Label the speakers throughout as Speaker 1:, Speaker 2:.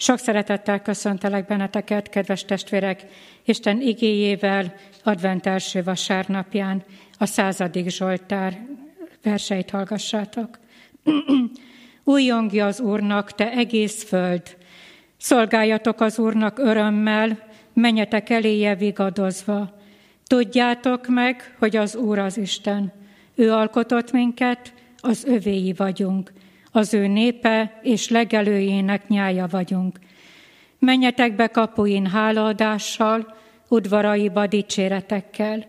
Speaker 1: Sok szeretettel köszöntelek benneteket, kedves testvérek, Isten igéjével advent első vasárnapján a századik Zsoltár verseit hallgassátok. Újjongja az Úrnak, te egész föld, szolgáljatok az Úrnak örömmel, menjetek eléje vigadozva. Tudjátok meg, hogy az Úr az Isten. Ő alkotott minket, az övéi vagyunk az ő népe és legelőjének nyája vagyunk. Menjetek be kapuin hálaadással, udvaraiba dicséretekkel.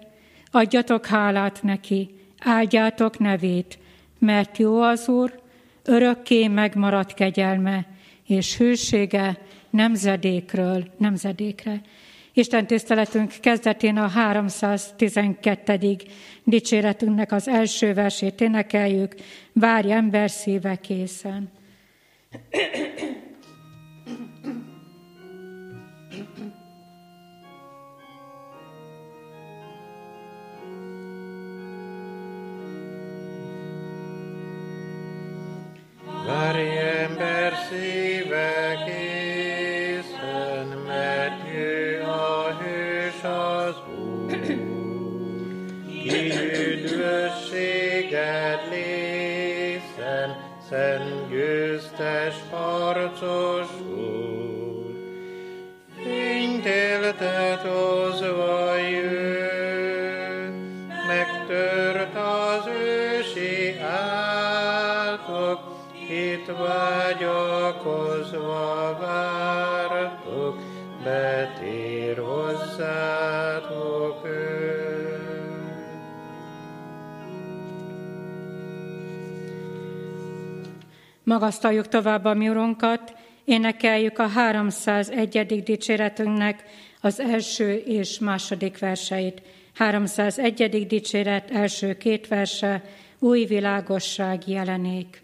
Speaker 1: Adjatok hálát neki, áldjátok nevét, mert jó az Úr, örökké megmaradt kegyelme, és hűsége nemzedékről nemzedékre. Isten tiszteletünk kezdetén a 312. dicséretünknek az első versét énekeljük, várj ember szíve készen. Magasztaljuk tovább a mi urunkat, énekeljük a 301. dicséretünknek az első és második verseit. 301. dicséret első két verse, új világosság jelenék.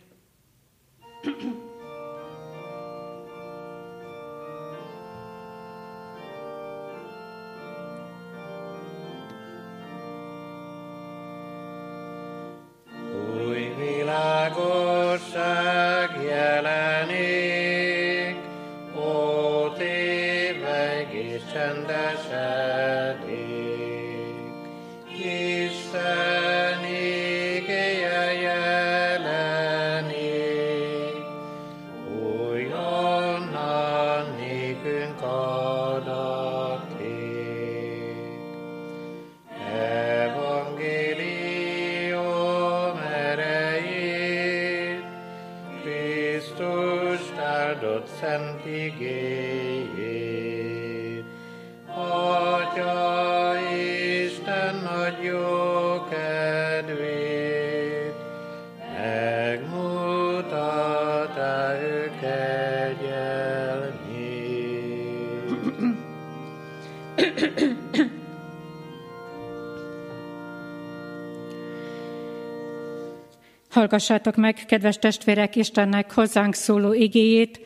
Speaker 1: Hallgassátok meg, kedves testvérek, Istennek hozzánk szóló igéjét,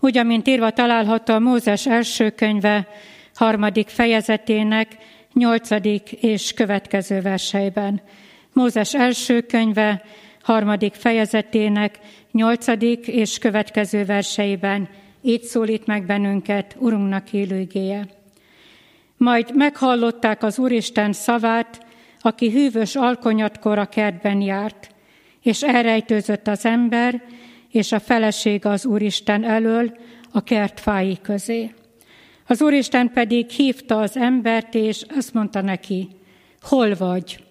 Speaker 1: úgy, amint írva található a Mózes első könyve harmadik fejezetének nyolcadik és következő verseiben. Mózes első könyve harmadik fejezetének nyolcadik és következő verseiben így szólít meg bennünket Urunknak élőgéje. Majd meghallották az Úristen szavát, aki hűvös alkonyatkor a kertben járt, és elrejtőzött az ember és a feleség az Úristen elől a kert fái közé. Az Úristen pedig hívta az embert, és azt mondta neki, hol vagy?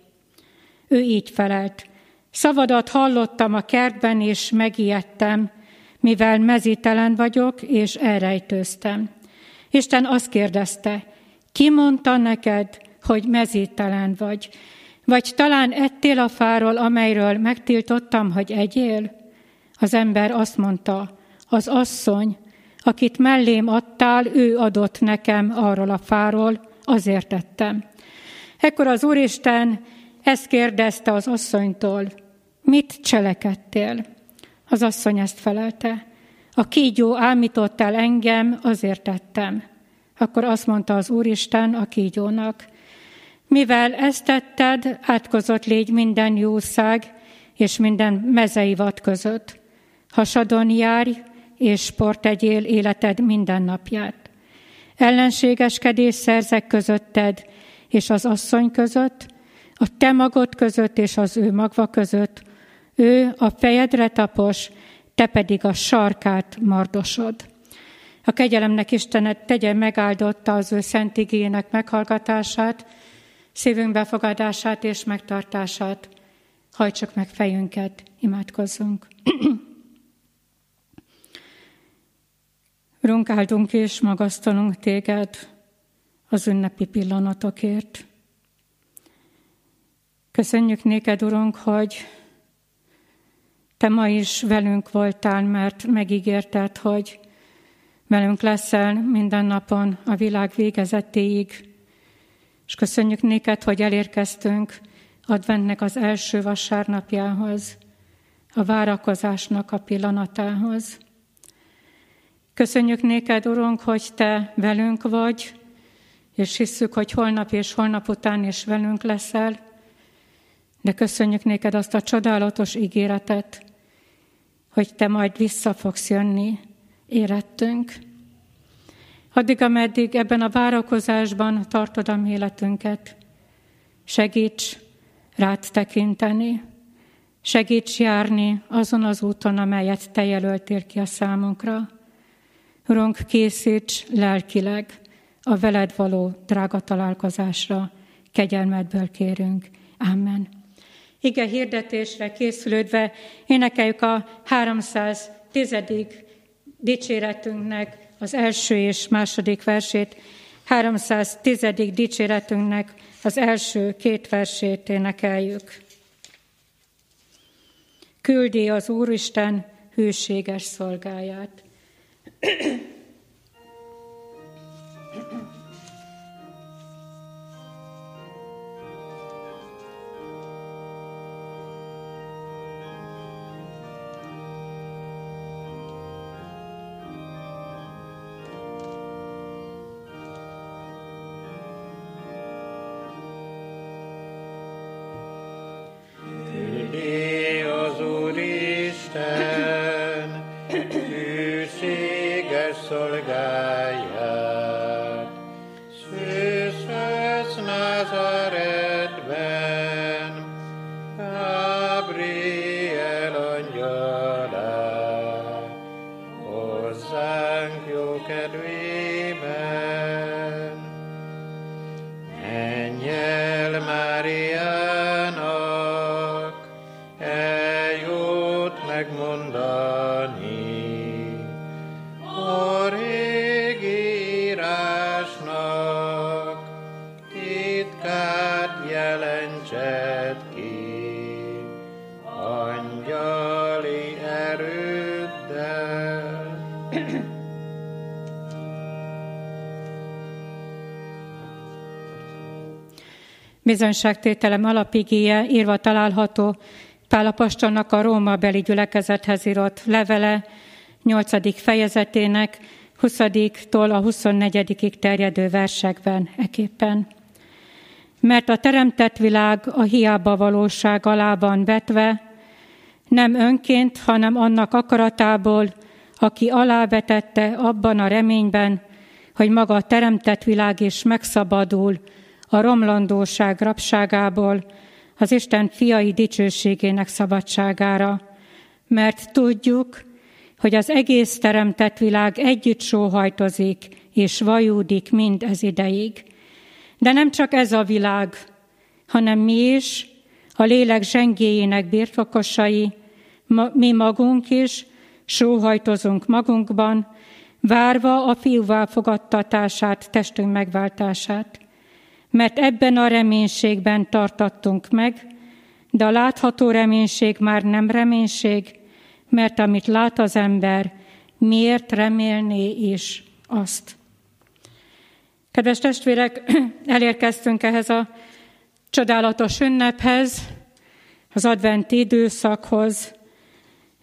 Speaker 1: Ő így felelt, szavadat hallottam a kertben, és megijedtem, mivel mezítelen vagyok, és elrejtőztem. Isten azt kérdezte, ki mondta neked, hogy mezítelen vagy? Vagy talán ettél a fáról, amelyről megtiltottam, hogy egyél? Az ember azt mondta, az asszony, akit mellém adtál, ő adott nekem arról a fáról, azért tettem. Ekkor az Úristen ezt kérdezte az asszonytól, mit cselekedtél? Az asszony ezt felelte, a kígyó ámított el engem, azért tettem. Akkor azt mondta az Úristen a kígyónak, mivel ezt tetted, átkozott légy minden jószág és minden mezei vad között. Hasadon járj, és sport tegyél életed minden napját. Ellenségeskedés szerzek közötted és az asszony között, a te magod között és az ő magva között, ő a fejedre tapos, te pedig a sarkát mardosod. A kegyelemnek Istenet tegye megáldotta az ő szent igények meghallgatását, szívünk befogadását és megtartását. Hajtsuk meg fejünket, imádkozzunk. Urunk, áldunk és magasztalunk téged az ünnepi pillanatokért. Köszönjük néked, Urunk, hogy te ma is velünk voltál, mert megígérted, hogy velünk leszel minden napon a világ végezetéig. És köszönjük néked, hogy elérkeztünk adventnek az első vasárnapjához, a várakozásnak a pillanatához. Köszönjük néked, Urunk, hogy Te velünk vagy, és hisszük, hogy holnap és holnap után is velünk leszel, de köszönjük néked azt a csodálatos ígéretet, hogy Te majd vissza fogsz jönni érettünk. Addig, ameddig ebben a várakozásban tartod a életünket, segíts rád tekinteni, segíts járni azon az úton, amelyet Te jelöltél ki a számunkra. Urunk, készíts lelkileg a veled való drága találkozásra, kegyelmedből kérünk. Amen. Ige hirdetésre készülődve énekeljük a 310. dicséretünknek az első és második versét, 310. dicséretünknek az első két versét énekeljük. Küldi az Úristen hűséges szolgáját. Isten, hűséges szolgálat. Bizonyságtételem alapigéje írva található Pálapostolnak a Róma beli gyülekezethez írott levele 8. fejezetének 20-tól a 24 terjedő versekben eképpen. Mert a teremtett világ a hiába valóság alá van vetve, nem önként, hanem annak akaratából, aki alávetette abban a reményben, hogy maga a teremtett világ is megszabadul a romlandóság rabságából az Isten fiai dicsőségének szabadságára, mert tudjuk, hogy az egész teremtett világ együtt sóhajtozik és vajúdik mind ez ideig. De nem csak ez a világ, hanem mi is, a lélek zsengéjének birtokosai, mi magunk is sóhajtozunk magunkban, várva a fiúvá fogadtatását, testünk megváltását mert ebben a reménységben tartattunk meg, de a látható reménység már nem reménység, mert amit lát az ember, miért remélné is azt. Kedves testvérek, elérkeztünk ehhez a csodálatos ünnephez, az adventi időszakhoz,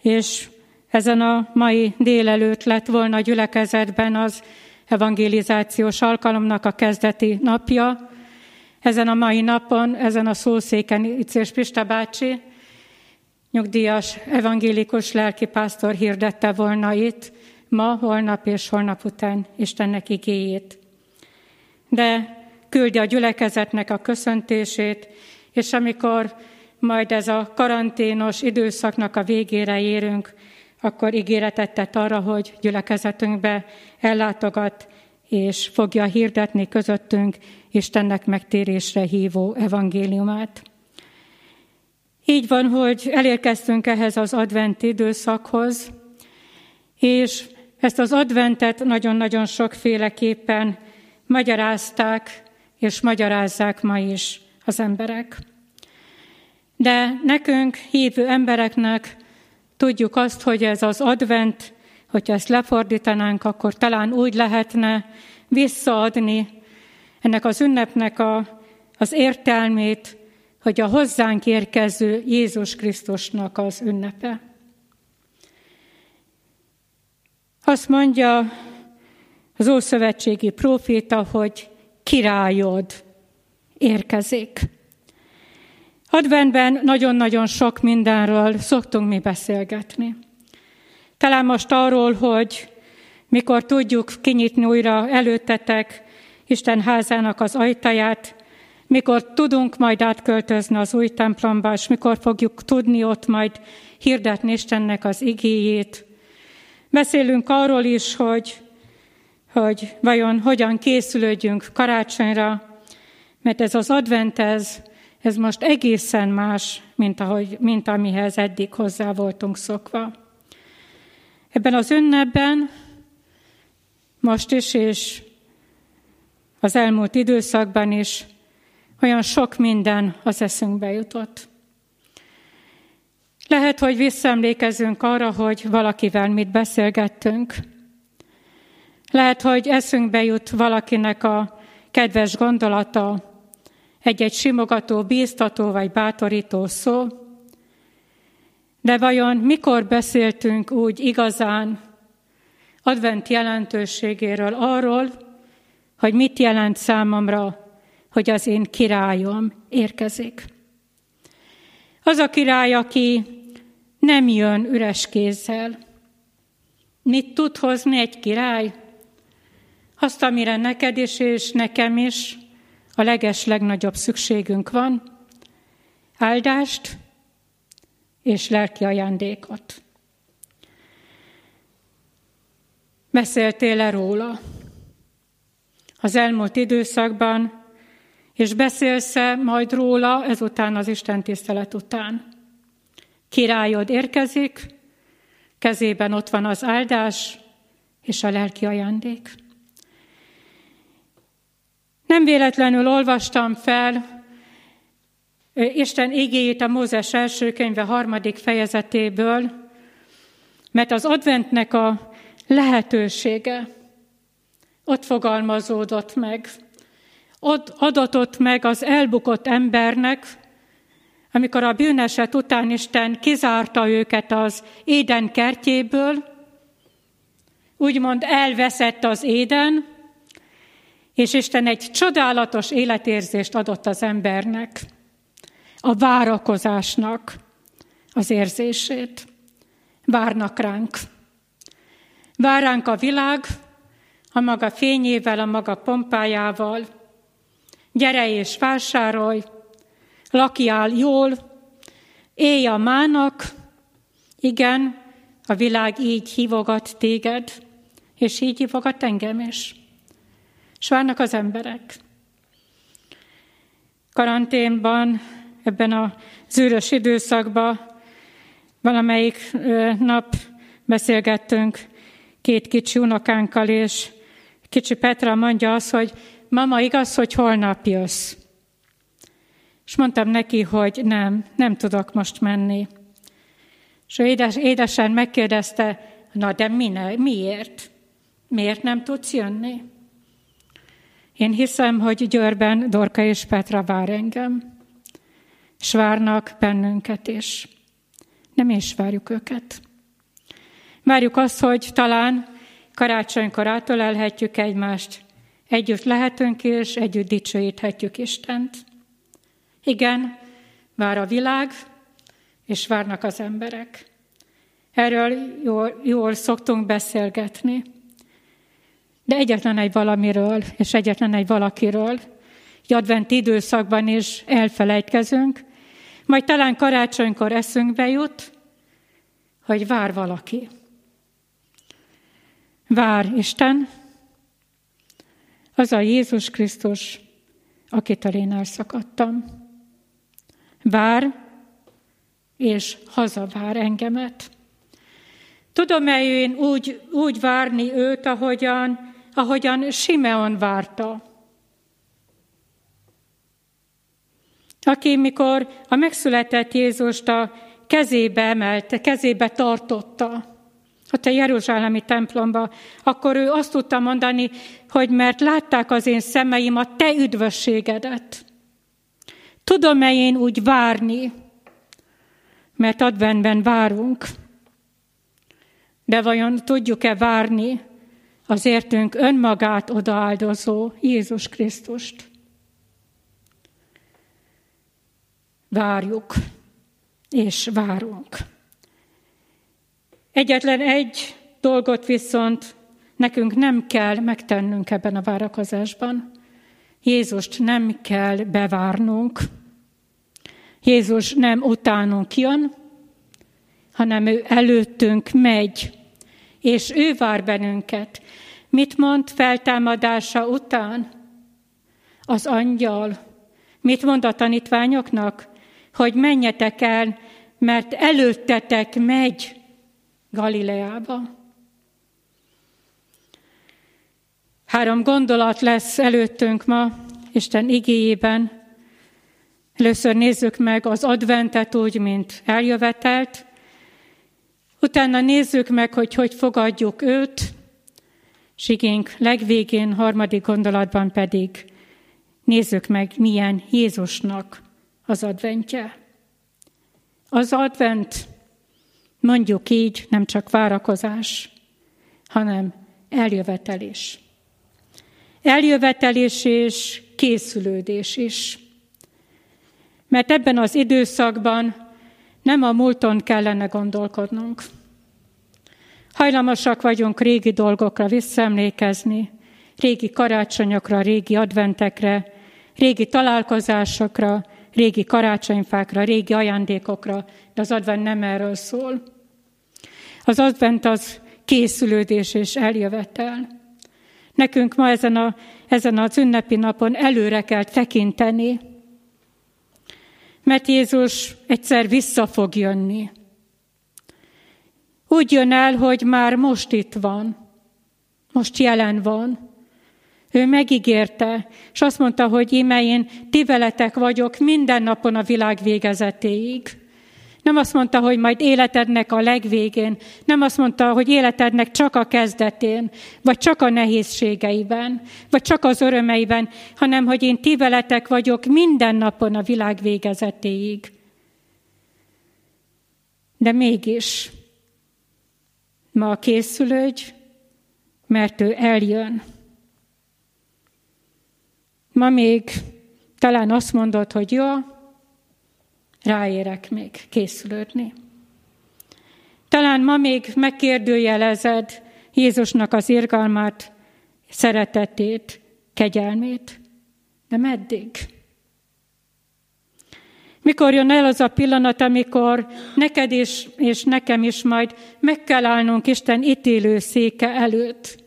Speaker 1: és ezen a mai délelőtt lett volna a gyülekezetben az evangelizációs alkalomnak a kezdeti napja, ezen a mai napon, ezen a szószéken Icés Pista bácsi nyugdíjas evangélikus lelkipásztor hirdette volna itt, ma, holnap és holnap után Istennek igéjét. De küldi a gyülekezetnek a köszöntését, és amikor majd ez a karanténos időszaknak a végére érünk, akkor ígéretet tett arra, hogy gyülekezetünkbe ellátogat, és fogja hirdetni közöttünk Istennek megtérésre hívó evangéliumát. Így van, hogy elérkeztünk ehhez az advent időszakhoz, és ezt az adventet nagyon-nagyon sokféleképpen magyarázták, és magyarázzák ma is az emberek. De nekünk, hívő embereknek tudjuk azt, hogy ez az advent, hogyha ezt lefordítanánk, akkor talán úgy lehetne visszaadni ennek az ünnepnek a, az értelmét, hogy a hozzánk érkező Jézus Krisztusnak az ünnepe. Azt mondja az Ószövetségi próféta, hogy királyod érkezik. Adventben nagyon-nagyon sok mindenről szoktunk mi beszélgetni. Talán most arról, hogy mikor tudjuk kinyitni újra előttetek Isten házának az ajtaját, mikor tudunk majd átköltözni az új templomba, és mikor fogjuk tudni ott majd hirdetni Istennek az igéjét. Beszélünk arról is, hogy, hogy vajon hogyan készülődjünk karácsonyra, mert ez az advent, ez, ez most egészen más, mint, ahogy, mint amihez eddig hozzá voltunk szokva. Ebben az ünnepben most is, és az elmúlt időszakban is olyan sok minden az eszünkbe jutott. Lehet, hogy visszaemlékezünk arra, hogy valakivel mit beszélgettünk. Lehet, hogy eszünkbe jut valakinek a kedves gondolata, egy-egy simogató, bíztató vagy bátorító szó. De vajon mikor beszéltünk úgy igazán advent jelentőségéről arról, hogy mit jelent számomra hogy az én királyom érkezik. Az a király, aki nem jön üres kézzel. Mit tud hozni egy király? Azt, amire neked is és nekem is a leges legnagyobb szükségünk van, áldást és lelki ajándékot. Beszéltél-e róla? Az elmúlt időszakban és beszélsz-e majd róla ezután az Isten tisztelet után? Királyod érkezik, kezében ott van az áldás és a lelki ajándék. Nem véletlenül olvastam fel Isten igéjét a Mózes első könyve harmadik fejezetéből, mert az adventnek a lehetősége ott fogalmazódott meg. Adatot meg az elbukott embernek, amikor a bűneset után Isten kizárta őket az éden kertjéből, úgymond elveszett az éden, és Isten egy csodálatos életérzést adott az embernek, a várakozásnak az érzését. Várnak ránk. Vár ránk a világ, a maga fényével, a maga pompájával, gyere és vásárolj, lakjál jól, élj a mának, igen, a világ így hívogat téged, és így hívogat engem is. És várnak az emberek. Karanténban, ebben a zűrös időszakban valamelyik nap beszélgettünk két kicsi unokánkkal, és kicsi Petra mondja azt, hogy mama, igaz, hogy holnap jössz? És mondtam neki, hogy nem, nem tudok most menni. És édes, édesen megkérdezte, na de mi ne, miért? Miért nem tudsz jönni? Én hiszem, hogy Győrben Dorka és Petra vár engem, és várnak bennünket is. Nem is várjuk őket. Várjuk azt, hogy talán karácsonykor átölelhetjük egymást, Együtt lehetünk és együtt dicsőíthetjük Istent. Igen, vár a világ, és várnak az emberek. Erről jól, jól szoktunk beszélgetni. De egyetlen egy valamiről, és egyetlen egy valakiről, egy advent időszakban is elfelejtkezünk, majd talán karácsonykor eszünkbe jut, hogy vár valaki. Vár Isten, az a Jézus Krisztus, akitől én elszakadtam. Vár, és hazavár engemet. Tudom-e én úgy, úgy várni őt, ahogyan, ahogyan Simeon várta? Aki mikor a megszületett Jézust a kezébe emelte, kezébe tartotta, ott a Jeruzsálemi templomba, akkor ő azt tudta mondani, hogy mert látták az én szemeim a te üdvösségedet. Tudom-e én úgy várni, mert adventben várunk, de vajon tudjuk-e várni az értünk önmagát odaáldozó Jézus Krisztust? Várjuk, és várunk. Egyetlen egy dolgot viszont nekünk nem kell megtennünk ebben a várakozásban. Jézust nem kell bevárnunk. Jézus nem utánunk jön, hanem ő előttünk megy, és ő vár bennünket. Mit mond feltámadása után? Az angyal. Mit mond a tanítványoknak? Hogy menjetek el, mert előttetek megy Galileába. Három gondolat lesz előttünk ma Isten igéjében. Először nézzük meg az adventet úgy, mint eljövetelt, utána nézzük meg, hogy hogy fogadjuk őt, és igénk legvégén, harmadik gondolatban pedig nézzük meg, milyen Jézusnak az adventje. Az advent Mondjuk így, nem csak várakozás, hanem eljövetelés. Eljövetelés és készülődés is. Mert ebben az időszakban nem a múlton kellene gondolkodnunk. Hajlamosak vagyunk régi dolgokra visszaemlékezni, régi karácsonyokra, régi adventekre, régi találkozásokra, régi karácsonyfákra, régi ajándékokra, de az advent nem erről szól. Az advent az készülődés és eljövetel. Nekünk ma ezen, a, ezen az ünnepi napon előre kell tekinteni, mert Jézus egyszer vissza fog jönni. Úgy jön el, hogy már most itt van, most jelen van. Ő megígérte, és azt mondta, hogy íme én ti veletek vagyok minden napon a világ végezetéig. Nem azt mondta, hogy majd életednek a legvégén, nem azt mondta, hogy életednek csak a kezdetén, vagy csak a nehézségeiben, vagy csak az örömeiben, hanem hogy én ti veletek vagyok minden napon a világ végezetéig. De mégis ma készülődj, mert ő eljön. Ma még talán azt mondod, hogy jó, ráérek még készülődni. Talán ma még megkérdőjelezed Jézusnak az irgalmát, szeretetét, kegyelmét, de meddig? Mikor jön el az a pillanat, amikor neked is, és nekem is majd meg kell állnunk Isten ítélő széke előtt?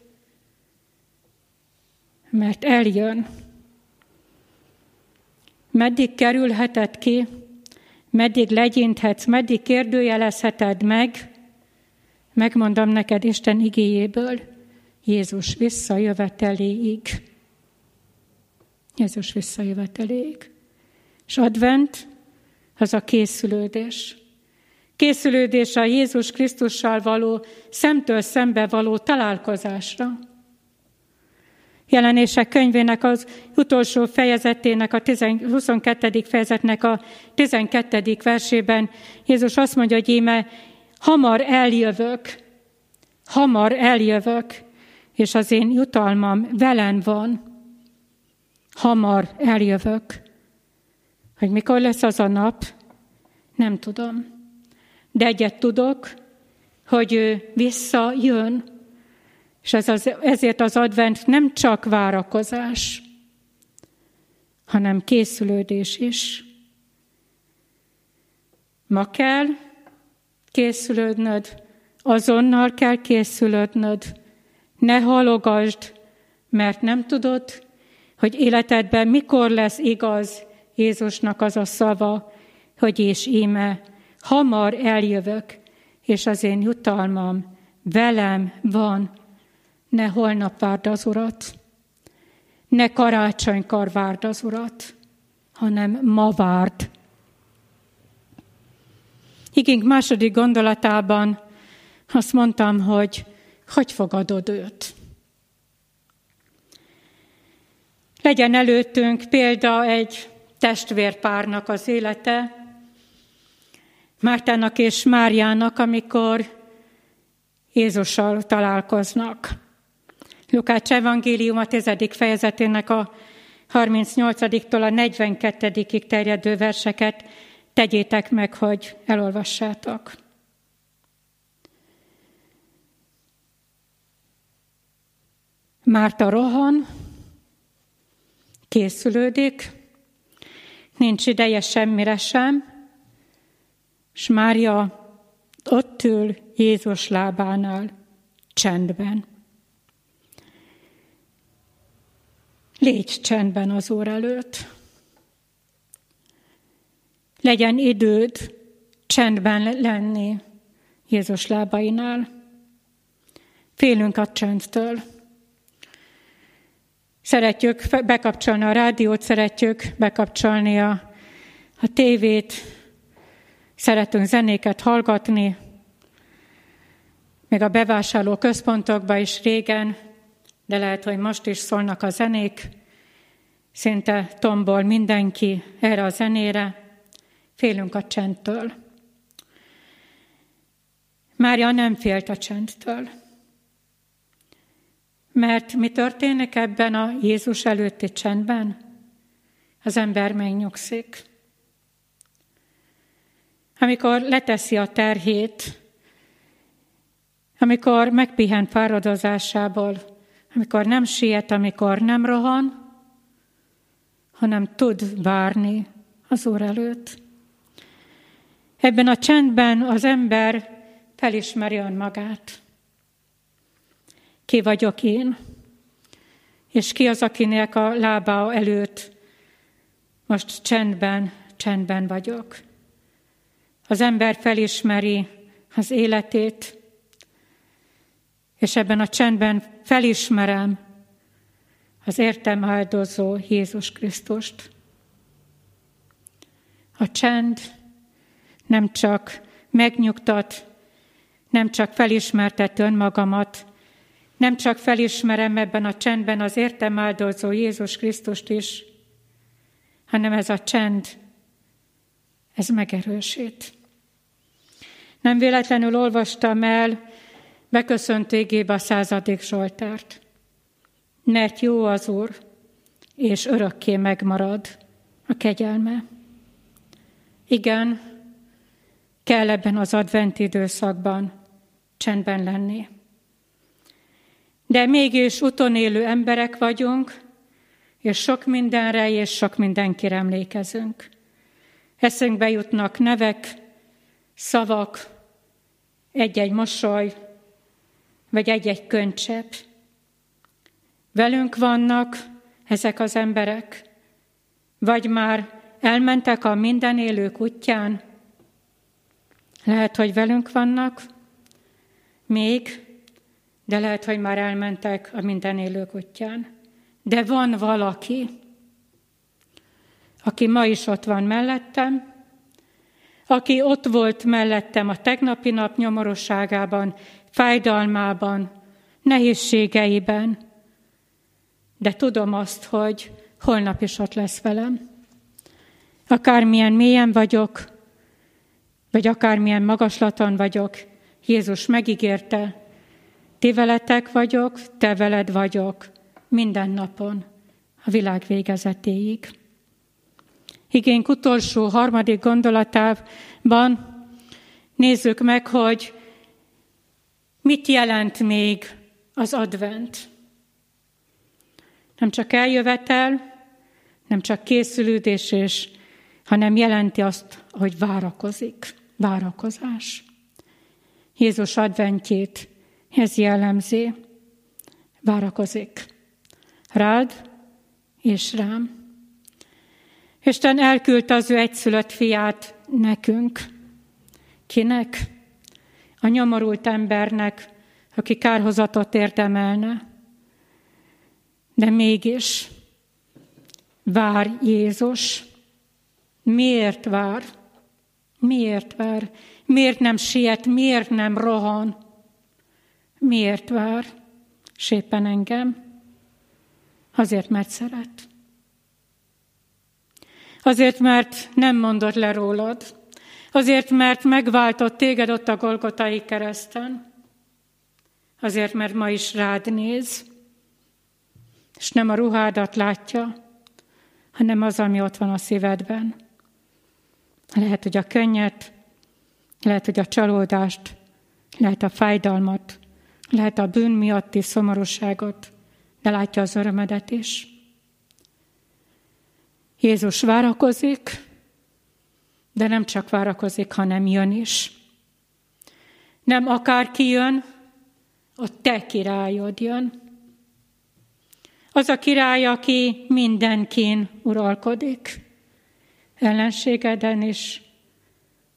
Speaker 1: Mert eljön. Meddig kerülheted ki meddig legyinthetsz, meddig kérdőjelezheted meg, megmondom neked Isten igéjéből, Jézus visszajöveteléig. Jézus visszajöveteléig. És advent az a készülődés. Készülődés a Jézus Krisztussal való, szemtől szembe való találkozásra. Jelenések könyvének az utolsó fejezetének, a 22. fejezetnek a 12. versében Jézus azt mondja, hogy íme, hamar eljövök, hamar eljövök, és az én jutalmam velem van. Hamar eljövök. Hogy mikor lesz az a nap, nem tudom. De egyet tudok, hogy ő visszajön, és ez az, ezért az advent nem csak várakozás, hanem készülődés is. Ma kell készülődnöd, azonnal kell készülődnöd, ne halogasd, mert nem tudod, hogy életedben mikor lesz igaz Jézusnak az a szava, hogy és íme, hamar eljövök, és az én jutalmam velem van. Ne holnap várd az Urat, ne karácsonykor várd az Urat, hanem ma várd. Igénk második gondolatában azt mondtam, hogy hogy fogadod őt. Legyen előttünk példa egy testvérpárnak az élete, Mártának és Máriának, amikor Jézussal találkoznak. Lukács evangélium a 10. fejezetének a 38-tól a 42-ig terjedő verseket tegyétek meg, hogy elolvassátok. Márta rohan, készülődik, nincs ideje semmire sem, és Mária ott ül Jézus lábánál, csendben. Légy csendben az Úr előtt. Legyen időd csendben lenni Jézus lábainál. Félünk a csendtől. Szeretjük bekapcsolni a rádiót, szeretjük bekapcsolni a, a tévét, szeretünk zenéket hallgatni, még a bevásárló központokban is régen, de lehet, hogy most is szólnak a zenék, szinte tombol mindenki erre a zenére, félünk a csendtől. Mária nem félt a csendtől. Mert mi történik ebben a Jézus előtti csendben? Az ember megnyugszik. Amikor leteszi a terhét, amikor megpihen fáradozásából, amikor nem siet, amikor nem rohan, hanem tud várni az Úr előtt. Ebben a csendben az ember felismeri önmagát. Ki vagyok én? És ki az, akinek a lába előtt most csendben, csendben vagyok? Az ember felismeri az életét, és ebben a csendben felismerem az értem áldozó Jézus Krisztust. A csend nem csak megnyugtat, nem csak felismertet önmagamat, nem csak felismerem ebben a csendben az értem áldozó Jézus Krisztust is, hanem ez a csend, ez megerősít. Nem véletlenül olvastam el beköszöntégébe a századik Zsoltárt. Mert jó az Úr, és örökké megmarad a kegyelme. Igen, kell ebben az advent időszakban csendben lenni. De mégis élő emberek vagyunk, és sok mindenre és sok mindenkire emlékezünk. Eszünkbe jutnak nevek, szavak, egy-egy mosoly, vagy egy-egy könycsepp. Velünk vannak ezek az emberek, vagy már elmentek a minden élők útján. Lehet, hogy velünk vannak, még, de lehet, hogy már elmentek a minden élők útján. De van valaki, aki ma is ott van mellettem, aki ott volt mellettem a tegnapi nap nyomorosságában, fájdalmában, nehézségeiben, de tudom azt, hogy holnap is ott lesz velem. Akármilyen mélyen vagyok, vagy akármilyen magaslaton vagyok, Jézus megígérte, ti veletek vagyok, te veled vagyok, minden napon, a világ végezetéig. Igénk utolsó, harmadik gondolatában Nézzük meg, hogy mit jelent még az advent. Nem csak eljövetel, nem csak készülődés, és, hanem jelenti azt, hogy várakozik, várakozás. Jézus adventjét ez jellemzi, várakozik. Rád és rám. Isten elküldte az ő egyszülött fiát nekünk. Kinek? A nyomorult embernek, aki kárhozatot érdemelne. De mégis vár Jézus. Miért vár? Miért vár? Miért nem siet? Miért nem rohan? Miért vár? Sépen engem. Azért, mert szeret. Azért, mert nem mondott le rólad. Azért, mert megváltott téged ott a Golgotai kereszten. Azért, mert ma is rád néz, és nem a ruhádat látja, hanem az, ami ott van a szívedben. Lehet, hogy a könnyet, lehet, hogy a csalódást, lehet a fájdalmat, lehet a bűn miatti szomorúságot, de látja az örömedet is. Jézus várakozik, de nem csak várakozik, hanem jön is. Nem akárki jön, a te királyod jön. Az a király, aki mindenkin uralkodik, ellenségeden is,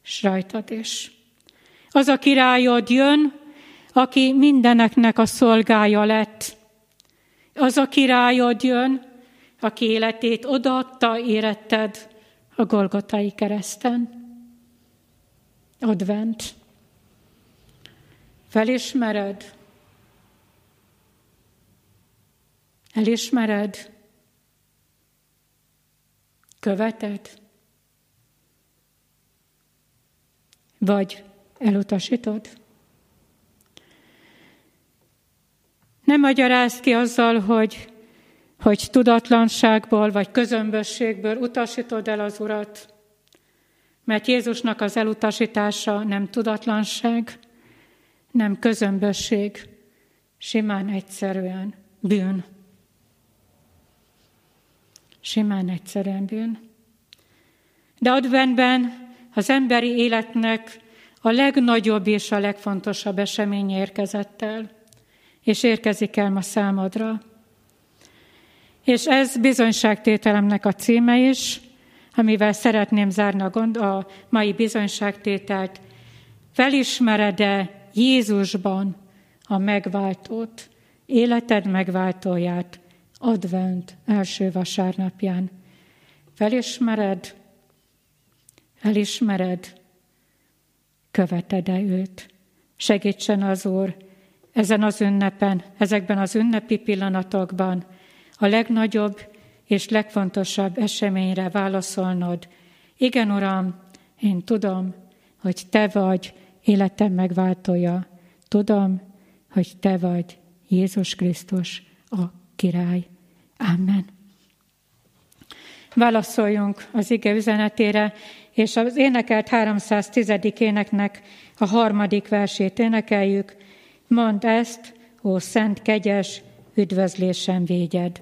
Speaker 1: s rajtad is. Az a királyod jön, aki mindeneknek a szolgája lett. Az a királyod jön, aki életét odaadta, éretted a Golgotai kereszten. Advent. Felismered? Elismered? Követed? Vagy elutasítod? Nem magyaráz ki azzal, hogy, hogy tudatlanságból vagy közömbösségből utasítod el az Urat, mert Jézusnak az elutasítása nem tudatlanság, nem közömbösség, simán egyszerűen bűn. Simán egyszerűen bűn. De adventben az emberi életnek a legnagyobb és a legfontosabb esemény érkezett el és érkezik el ma számodra. És ez bizonyságtételemnek a címe is, amivel szeretném zárni a, gond, a mai bizonyságtételt. Felismered-e Jézusban a megváltót, életed megváltóját advent első vasárnapján? Felismered, elismered, követed-e őt? Segítsen az Úr, ezen az ünnepen, ezekben az ünnepi pillanatokban a legnagyobb és legfontosabb eseményre válaszolnod. Igen, Uram, én tudom, hogy Te vagy életem megváltója. Tudom, hogy Te vagy Jézus Krisztus, a király. Amen. Válaszoljunk az ige üzenetére, és az énekelt 310. éneknek a harmadik versét énekeljük. Mondd ezt, ó szent kegyes, üdvözlésem végyed.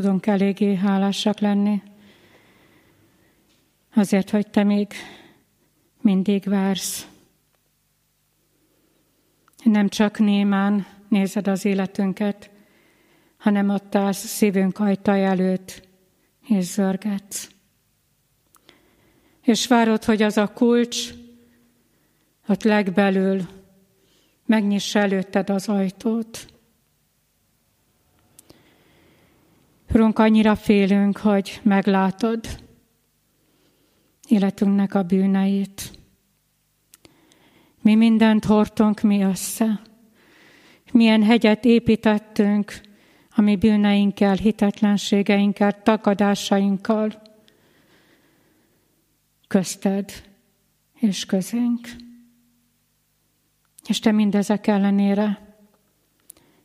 Speaker 1: tudunk eléggé hálásak lenni, azért, hogy Te még mindig vársz. Nem csak némán nézed az életünket, hanem ott állsz szívünk ajtaj előtt, és zörgetsz. És várod, hogy az a kulcs, ott legbelül megnyissa előtted az ajtót. Urunk, annyira félünk, hogy meglátod életünknek a bűneit. Mi mindent hordtunk mi össze. Milyen hegyet építettünk a mi bűneinkkel, hitetlenségeinkkel, tagadásainkkal közted és közénk. És te mindezek ellenére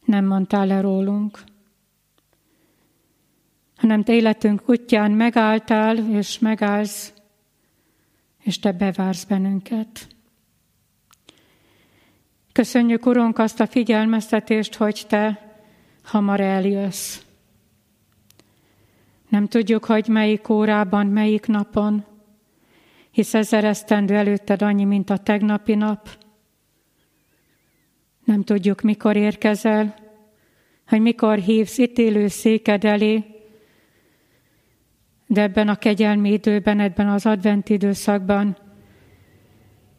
Speaker 1: nem mondtál le rólunk, hanem te életünk útján megálltál és megállsz, és te bevársz bennünket. Köszönjük, Urunk, azt a figyelmeztetést, hogy Te hamar eljössz. Nem tudjuk, hogy melyik órában, melyik napon, hisz ezer esztendő előtted annyi, mint a tegnapi nap. Nem tudjuk, mikor érkezel, hogy mikor hívsz ítélő széked elé, de ebben a kegyelmi időben, ebben az advent időszakban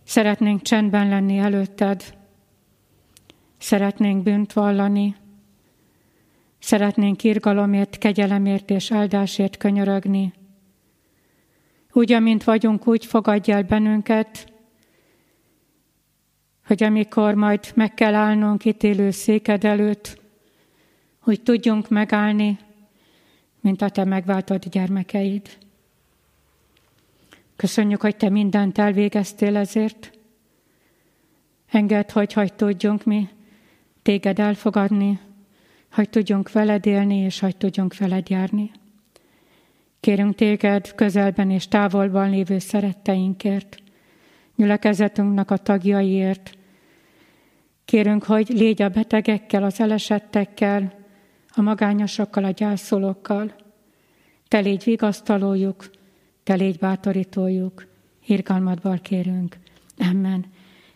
Speaker 1: szeretnénk csendben lenni előtted, Szeretnénk bűnt vallani, szeretnénk irgalomért, kegyelemért és áldásért könyörögni. Úgy, amint vagyunk, úgy fogadj el bennünket, hogy amikor majd meg kell állnunk ítélő széked előtt, hogy tudjunk megállni, mint a te megváltott gyermekeid. Köszönjük, hogy te mindent elvégeztél ezért. Engedd, hogy hogy tudjunk mi téged elfogadni, hogy tudjunk veled élni, és hogy tudjunk veled járni. Kérünk téged közelben és távolban lévő szeretteinkért, gyülekezetünknek a tagjaiért. Kérünk, hogy légy a betegekkel, az elesettekkel, a magányosokkal, a gyászolókkal. Te légy vigasztalójuk, te légy bátorítójuk. Irgalmadból kérünk. Amen.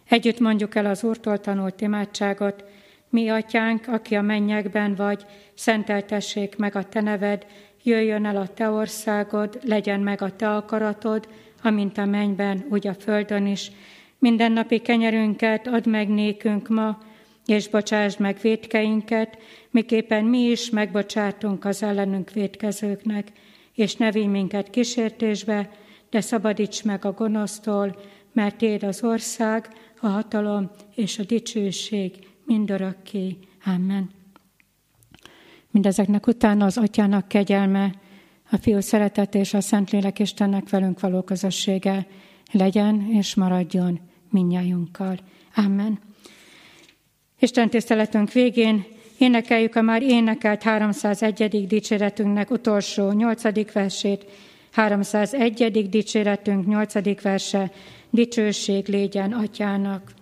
Speaker 1: Együtt mondjuk el az Úrtól tanult imádságot, mi atyánk, aki a mennyekben vagy, szenteltessék meg a te neved, jöjjön el a te országod, legyen meg a te akaratod, amint a mennyben, úgy a földön is. Mindennapi kenyerünket add meg nékünk ma, és bocsásd meg védkeinket, miképpen mi is megbocsátunk az ellenünk védkezőknek, és ne vigy minket kísértésbe, de szabadíts meg a gonosztól, mert Téd az ország, a hatalom és a dicsőség mindörökké. Amen. Mindezeknek utána az Atyának kegyelme, a Fiú szeretet és a Szentlélek Istennek velünk való közössége legyen és maradjon minnyájunkkal. Amen. Isten tiszteletünk végén énekeljük a már énekelt 301. dicséretünknek utolsó 8. versét, 301. dicséretünk 8. verse, dicsőség légyen atyának.